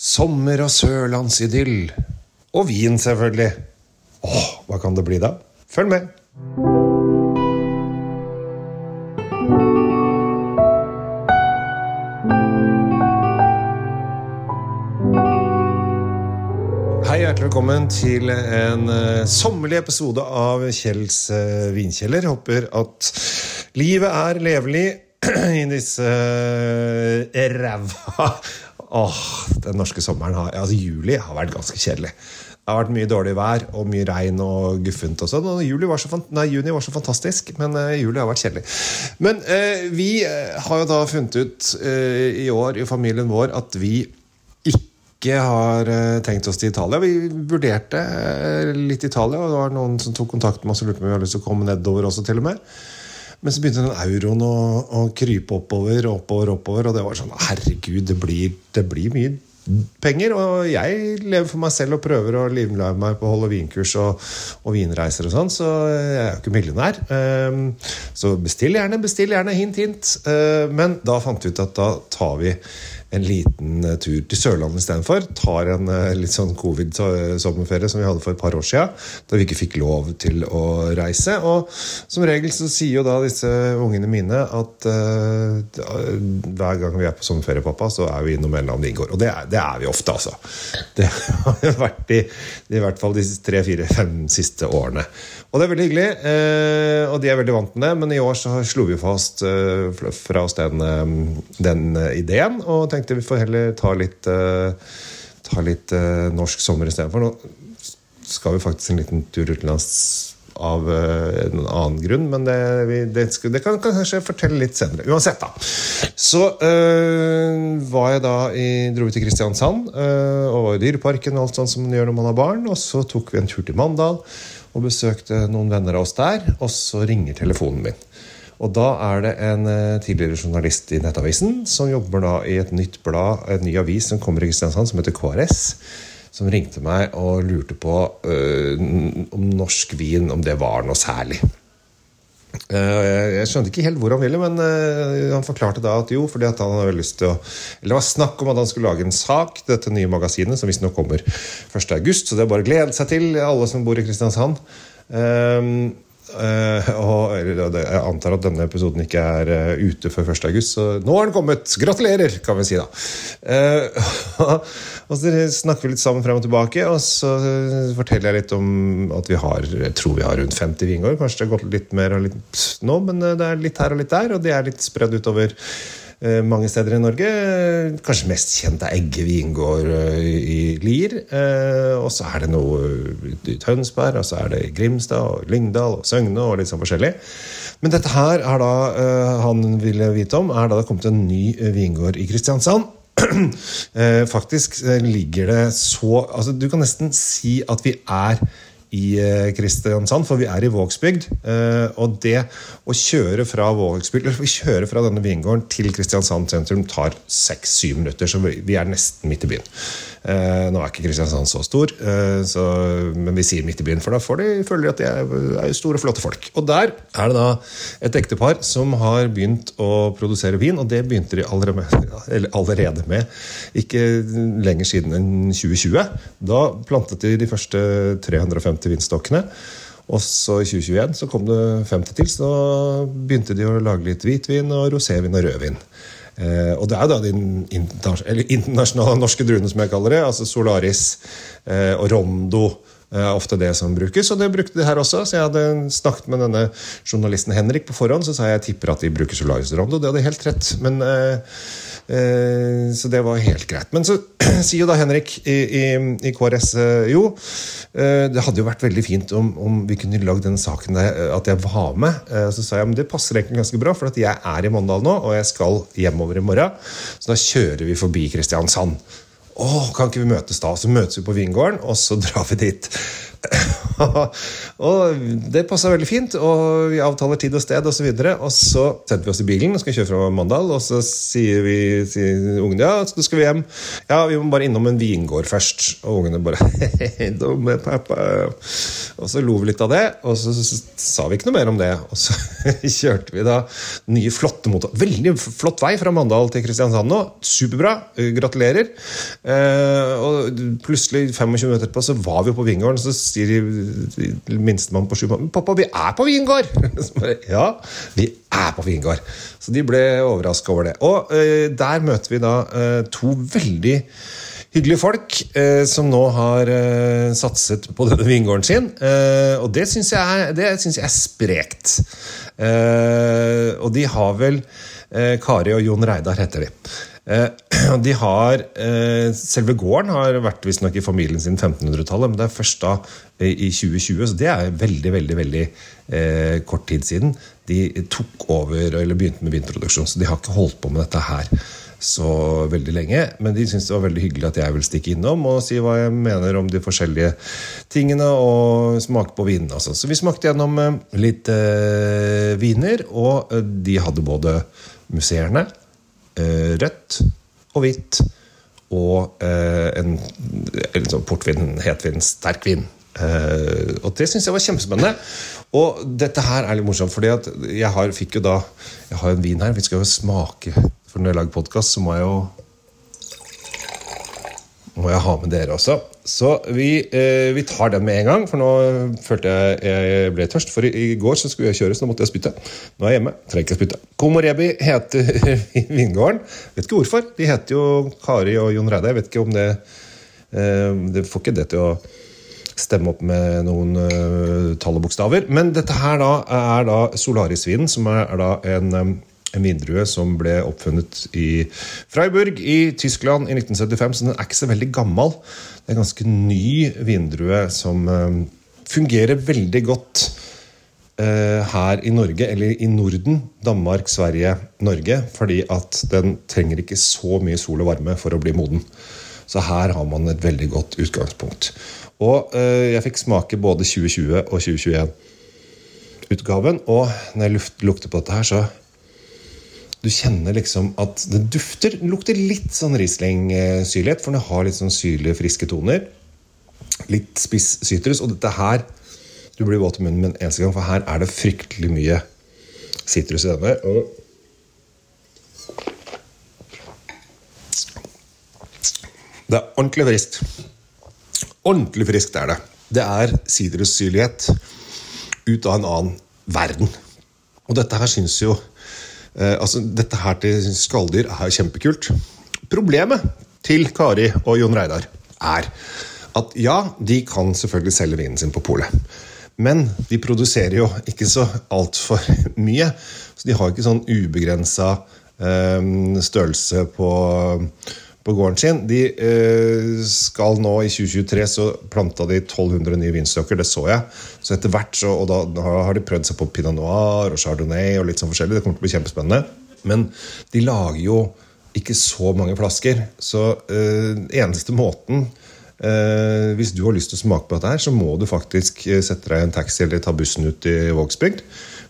Sommer og sørlandsidyll. Og vin, selvfølgelig. Åh, hva kan det bli da? Følg med. Hei, hjertelig velkommen til en uh, sommerlig episode av Kjells uh, vinkjeller. Håper at livet er levelig i disse uh, ræva Åh, Den norske sommeren har, altså juli har vært ganske kjedelig. Det har vært mye dårlig vær og mye regn og guffent. og sånn. og Juli var så, nei, Juni var så fantastisk, men uh, juli har vært kjedelig. Men uh, vi har jo da funnet ut uh, i år i familien vår at vi ikke har tenkt oss til Italia. Vi vurderte litt Italia, og det var noen som tok kontakt med oss og lurte på om vi hadde lyst til å komme nedover også, til og med. Men så begynte den euroen å, å krype oppover, oppover, oppover, og det var sånn Herregud, det blir, det blir mye penger. Og jeg lever for meg selv og prøver å livnære meg på å holde vinkurs og, og, vinreiser og sånn, så jeg er jo ikke millionær. Um, så bestill gjerne, bestill gjerne. Hint, hint. Uh, men da fant vi ut at da tar vi en liten uh, tur til Sørlandet istedenfor. Tar en uh, litt sånn covid-sommerferie som vi hadde for et par år siden, da vi ikke fikk lov til å reise. Og som regel så sier jo da disse ungene mine at uh, hver gang vi er på sommerferie, pappa, så er vi innom en eller annen vingård. Og det er, det er, vi ofte, altså. Det har vært i, i hvert fall de tre, fire, fem siste årene. Og det er veldig hyggelig, og de er veldig vant med det, men i år så slo vi fast fra oss den, den ideen. og tenkte vi får heller ta litt, ta litt norsk sommer istedenfor. Nå skal vi faktisk en liten tur utenlands av en annen grunn, men det, vi, det, det kan kanskje fortelle litt senere. Uansett, da. Så var jeg da i, dro vi til Kristiansand og var i Dyreparken og alt sånt som man gjør når man har barn. Og så tok vi en tur til Mandal og besøkte noen venner av oss der. Og så ringer telefonen min. Og da er det en eh, tidligere journalist i Nettavisen som jobber da i et nytt blad, en ny avis som kommer i Kristiansand, som heter KRS. Som ringte meg og lurte på øh, om norsk vin, om det var noe særlig. Uh, jeg skjønte ikke helt hvor han ville, men uh, han forklarte da at jo, fordi at han hadde lyst til å Eller det var snakk om at han skulle lage en sak dette nye magasinet, som visstnok kommer 1.8, så det er bare å glede seg til, alle som bor i Kristiansand. Uh, Uh, og jeg antar at denne episoden ikke er uh, ute før 1. august, så nå har den kommet! Gratulerer, kan vi si da. Uh, og så snakker vi litt sammen frem og tilbake, og så forteller jeg litt om at vi har jeg tror vi har rundt 50 vingård. Kanskje det har gått litt mer og litt nå, men det er litt her og litt der, og de er litt spredd utover mange steder i Norge. Kanskje mest kjent er Egge vingård eh, i Lier. Eh, og så er det noe i Tønsberg, og så er det Grimstad og Lyngdal og Søgne og litt sånn forskjellig. Men dette her er da han ville vite om, er da det kommet en ny vingård i Kristiansand. Faktisk ligger det så altså Du kan nesten si at vi er i eh, Kristiansand, for vi er i Vågsbygd. Eh, og det å kjøre fra Vågsbygd, eller kjøre fra denne vingården til Kristiansand sentrum tar seks-syv minutter, så vi er nesten midt i byen. Eh, nå er ikke Kristiansand så stor, så, men vi sier midt i byen, for da får de, føler de at de er, store, flotte folk. Og der er det da et ektepar som har begynt å produsere vin, og det begynte de allerede med, allerede med ikke lenger siden enn 2020. Da plantet de de første 350 vinstokkene. Og så i 2021 så kom det 50 til, så begynte de å lage litt hvitvin og rosévin og rødvin. Eh, og det er da de internasjonale norske druene, som jeg kaller det. Altså Solaris eh, og Rondo er eh, ofte det som brukes. Og det brukte de her også. Så jeg hadde snakket med denne journalisten Henrik på forhånd, så sa jeg jeg tipper at de bruker Solaris og. Det hadde helt rett. Men eh, Eh, så det var helt greit. Men så sier jo da Henrik i, i, i KRS eh, jo, det hadde jo vært veldig fint om, om vi kunne lagd den saken der, at jeg var med. Så sa jeg men det passer egentlig ganske bra, for at jeg er i Mandal nå, og jeg skal hjemover i morgen. Så da kjører vi forbi Kristiansand. Å, kan ikke vi møtes da? Så møtes vi på vingården, og så drar vi dit. Og det passa veldig fint, og vi avtaler tid og sted, og så. Og så setter vi oss i bilen og skal kjøre fra Mandal, og så sier vi til ungene ja, så skal vi hjem. Ja, vi må bare innom en vingård først. Og ungene bare dumme pappa. Og så lo vi litt av det, og så sa vi ikke noe mer om det. Og så kjørte vi da nye, flotte motor... Veldig flott vei fra Mandal til Kristiansand nå. Superbra. Gratulerer. Eh, og plutselig, 25 minutter etterpå, så var vi på vingården. Så sier minstemann på sju måneder 'Pappa, vi er på vingård!' Bare, ja, vi er på vingård. Så de ble overraska over det. Og eh, der møter vi da eh, to veldig hyggelige folk eh, som nå har satset på denne vingården sin. og det syns jeg, jeg, er sprekt. og de har vel Kari og Jon Reidar heter de. Eh, de har, eh, Selve gården har vært visstnok i familien siden 1500-tallet, men det er først da eh, i 2020, så det er veldig veldig, veldig eh, kort tid siden de tok over eller begynte med vinproduksjon. Så de har ikke holdt på med dette her så veldig lenge. Men de syntes det var veldig hyggelig at jeg vil stikke innom og si hva jeg mener om de forskjellige tingene og smake på vinene. Altså. Så vi smakte gjennom litt eh, viner, og de hadde både museerne rødt og hvitt og eh, en, en sånn portvin, hetvin, sterkvin. Uh, og det syns jeg var kjempespennende. Og dette her er litt morsomt, fordi jeg har, fikk jo da Jeg har en vin her. Vi skal jo smake For når jeg lager podkast, så må jeg jo må jeg ha med dere også. Så vi, eh, vi, tar den med en gang, for nå følte jeg jeg ble tørst. For i, i går så skulle jeg kjøre, så nå måtte jeg spytte. Nå er jeg hjemme. trenger ikke spytte. Komorebi heter vingården. Vet ikke hvorfor. De heter jo Kari og Jon Reide. Jeg vet ikke om det eh, Det får ikke det til å stemme opp med noen uh, tall og bokstaver. Men dette her da er da Solarisvinen, som er, er da en um, en vindrue som ble oppfunnet i Freiburg i Tyskland i 1975. Så den er ikke så veldig gammel. Det er en ganske ny vindrue som uh, fungerer veldig godt uh, her i Norge, eller i Norden. Danmark, Sverige, Norge. Fordi at den trenger ikke så mye sol og varme for å bli moden. Så her har man et veldig godt utgangspunkt. Og uh, jeg fikk smake både 2020 og 2021 utgaven, og når jeg lukter på dette her, så du kjenner liksom at det dufter Det lukter litt sånn Riesling-syrlighet, for den har litt sånn syrlige, friske toner. Litt spiss sytrus. Og dette her Du blir våt i munnen med en eneste gang, for her er det fryktelig mye sitrus i denne. Og det er ordentlig friskt. Ordentlig friskt er det. Det er sidrussyrlighet ut av en annen verden. Og dette her syns jo altså, dette her til skalldyr er kjempekult. Problemet til Kari og Jon Reidar er at ja, de kan selvfølgelig selge vinen sin på polet. Men de produserer jo ikke så altfor mye. Så de har ikke sånn ubegrensa eh, størrelse på på gården sin. De eh, skal nå I 2023 så planta de 1200 nye vinstokker, det så jeg. Så etter hvert så, og da har de prøvd seg på pinot noir og chardonnay. og litt sånn forskjellig, Det kommer til å bli kjempespennende. Men de lager jo ikke så mange flasker. Så eh, eneste måten eh, Hvis du har lyst til å smake på dette, her, så må du faktisk sette deg i en taxi eller ta bussen ut i Vågsbygd.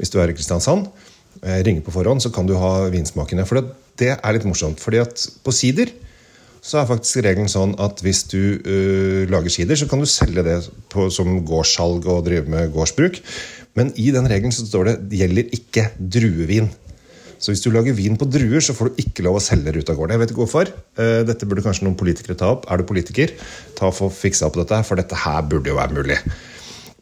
Hvis du er i Kristiansand. Ringe på forhånd, så kan du ha vinsmakene. For det, det er litt morsomt. fordi at på sider så er faktisk regelen sånn at hvis du uh, lager sider, så kan du selge det på, som gårdssalg og drive med gårdsbruk. Men i den regelen så står det gjelder ikke druevin. Så hvis du lager vin på druer, så får du ikke lov å selge det ut av gården. Jeg vet ikke hvorfor. Uh, dette burde kanskje noen politikere ta opp. Er du politiker, ta og få fiksa opp dette, for dette her burde jo være mulig.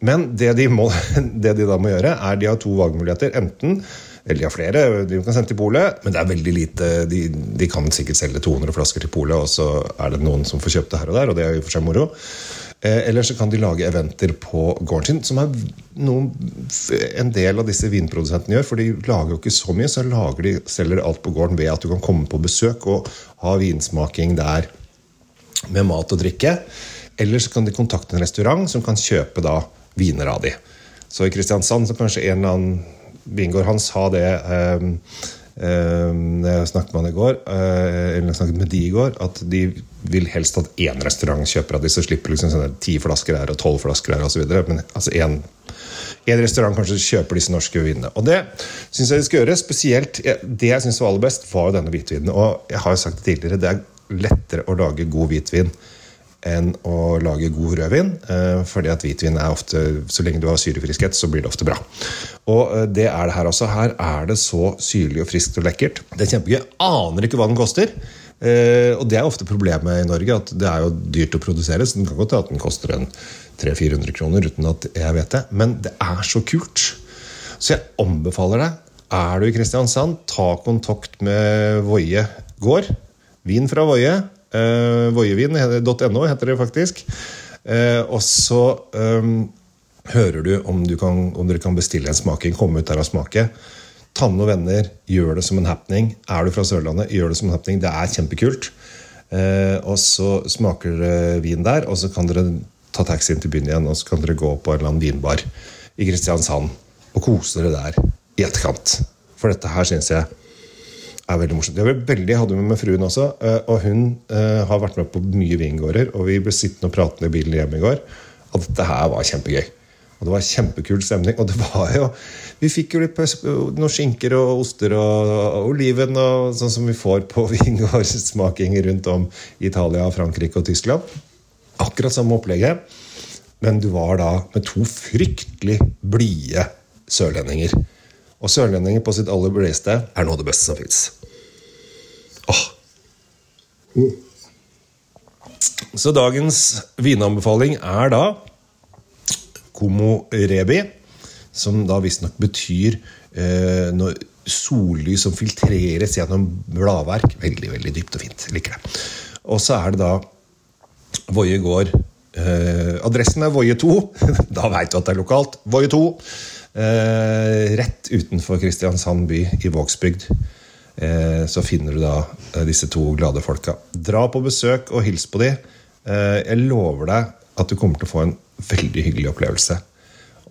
Men det de, må, det de da må gjøre, er de har to valgmuligheter. Enten eller de har flere de kan sende til polet, men det er veldig lite. De, de, kan sikkert selge 200 flasker til polet, og så er det noen som får kjøpt det her og der, og det er jo for seg moro. Eh, eller så kan de lage eventer på gården sin, som er noe en del av disse vinprodusentene gjør. For de lager jo ikke så mye, så lager de, selger alt på gården ved at du kan komme på besøk og ha vinsmaking der med mat og drikke. Eller så kan de kontakte en restaurant som kan kjøpe da viner av de. Så i Kristiansand så kanskje en eller annen Vingård han sa det eh, eh, jeg snakket med han i går, eh, eller jeg snakket med de i går, at de vil helst at én restaurant kjøper av disse, slipper liksom sånne ti flasker her og tolv flasker her osv. Men altså én en restaurant kanskje kjøper disse norske vinene. Og det syns jeg de skal gjøre. Spesielt det jeg syns var aller best, var jo denne hvitvinen. Og jeg har jo sagt det tidligere, det er lettere å lage god hvitvin enn å lage god rødvin. Eh, fordi at hvitvin er ofte Så lenge du har syrefriskhet, så blir det ofte bra. Og eh, det er det her også. Her er det så syrlig og friskt og lekkert. Det er kjempegøy. Aner ikke hva den koster. Eh, og det er ofte problemet i Norge, at det er jo dyrt å produsere. Så den kan godt hende at den koster en 300-400 kroner uten at jeg vet det. Men det er så kult. Så jeg anbefaler deg. Er du i Kristiansand, ta kontakt med Voie gård. Vin fra Voie. Uh, Voievin.no heter det faktisk. Uh, og så um, hører du om, du kan, om, dere kan bestille en smaking. Komme ut der og smake. Ta med noen venner, gjør det som en happening. Er du fra Sørlandet, gjør det som en happening. Det er kjempekult. Uh, og så smaker dere vin der, og så kan dere ta taxien til byen igjen og så kan dere gå på en eller annen vinbar i Kristiansand og kose dere der i etterkant. For dette her syns jeg er veldig morsomt. Jeg, veldig, jeg hadde med meg fruen også, eh, og hun uh, har vært med på mye vingårder. Og vi ble sittende og pratende i bilen hjemme i går, og dette her var kjempegøy. Og det var kjempekul stemning. Og det var jo Vi fikk jo litt noen skinker og oster og, og oliven, og sånn som vi får på vingårdsmaking rundt om i Italia, Frankrike og Tyskland. Akkurat samme opplegget. Men du var da med to fryktelig blide sørlendinger. Og sørlendinger på sitt aller blideste er noe av det beste som fins. Mm. Så dagens vinanbefaling er da Como Rebi, som da visstnok betyr eh, når sollys som filtreres gjennom bladverk. Veldig veldig dypt og fint. Liker det. Og så er det da Voie gård. Eh, adressen er Voie 2. da veit du at det er lokalt. Voie 2. Eh, rett utenfor Kristiansand by, i Vågsbygd, eh, så finner du da eh, disse to glade folka. Dra på besøk og hils på dem. jeg lover deg at du kommer til å få en veldig hyggelig opplevelse.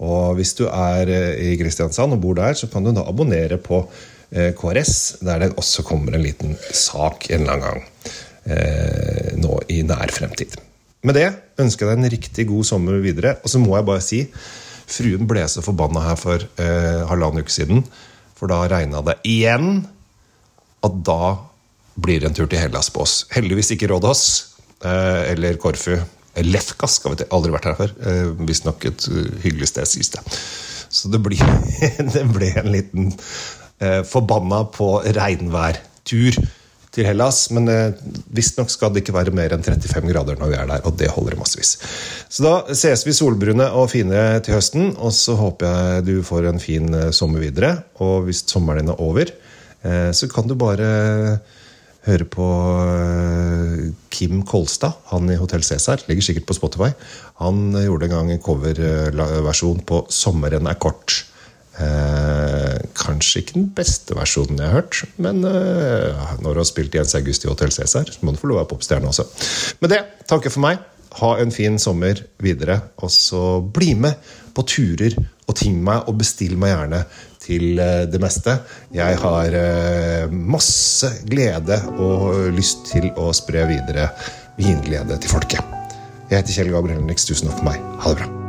Og hvis du er i Kristiansand og bor der, så kan du da abonnere på KRS, der det også kommer en liten sak en eller annen gang nå i nær fremtid. Med det ønsker jeg deg en riktig god sommer videre. Og så må jeg bare si Fruen ble så forbanna her for eh, halvannen uke siden, for da regna det igjen at da blir det en tur til Hellas på oss. Heldigvis ikke Rådås eh, eller Korfu. Lefkas har vi aldri vært her før. Eh, Visstnok et uh, hyggelig sted, sies det. Så det, blir, det ble en liten eh, forbanna på regnværtur til Hellas. Men eh, visstnok skal det ikke være mer enn 35 grader når vi er der, og det holder massevis. Så da ses vi solbrune og fine til høsten, og så håper jeg du får en fin eh, sommer videre. Og hvis sommeren din er over, eh, så kan du bare høre på Kim Kolstad, han i Hotell Cæsar. Ligger sikkert på Spotify. Han gjorde en gang en coverversjon på 'Sommeren er kort'. Eh, kanskje ikke den beste versjonen jeg har hørt, men eh, når du har spilt Jens August i Hotell Cæsar, så må du få lov å være popstjerne også. Med det takker for meg. Ha en fin sommer videre, og så bli med på turer og ting meg, og bestill meg gjerne til eh, det meste. Jeg har eh, masse glede og lyst til å spre videre vinglede til folket. Jeg heter Kjell Gabriel Nix. Tusen takk for meg. Ha det bra.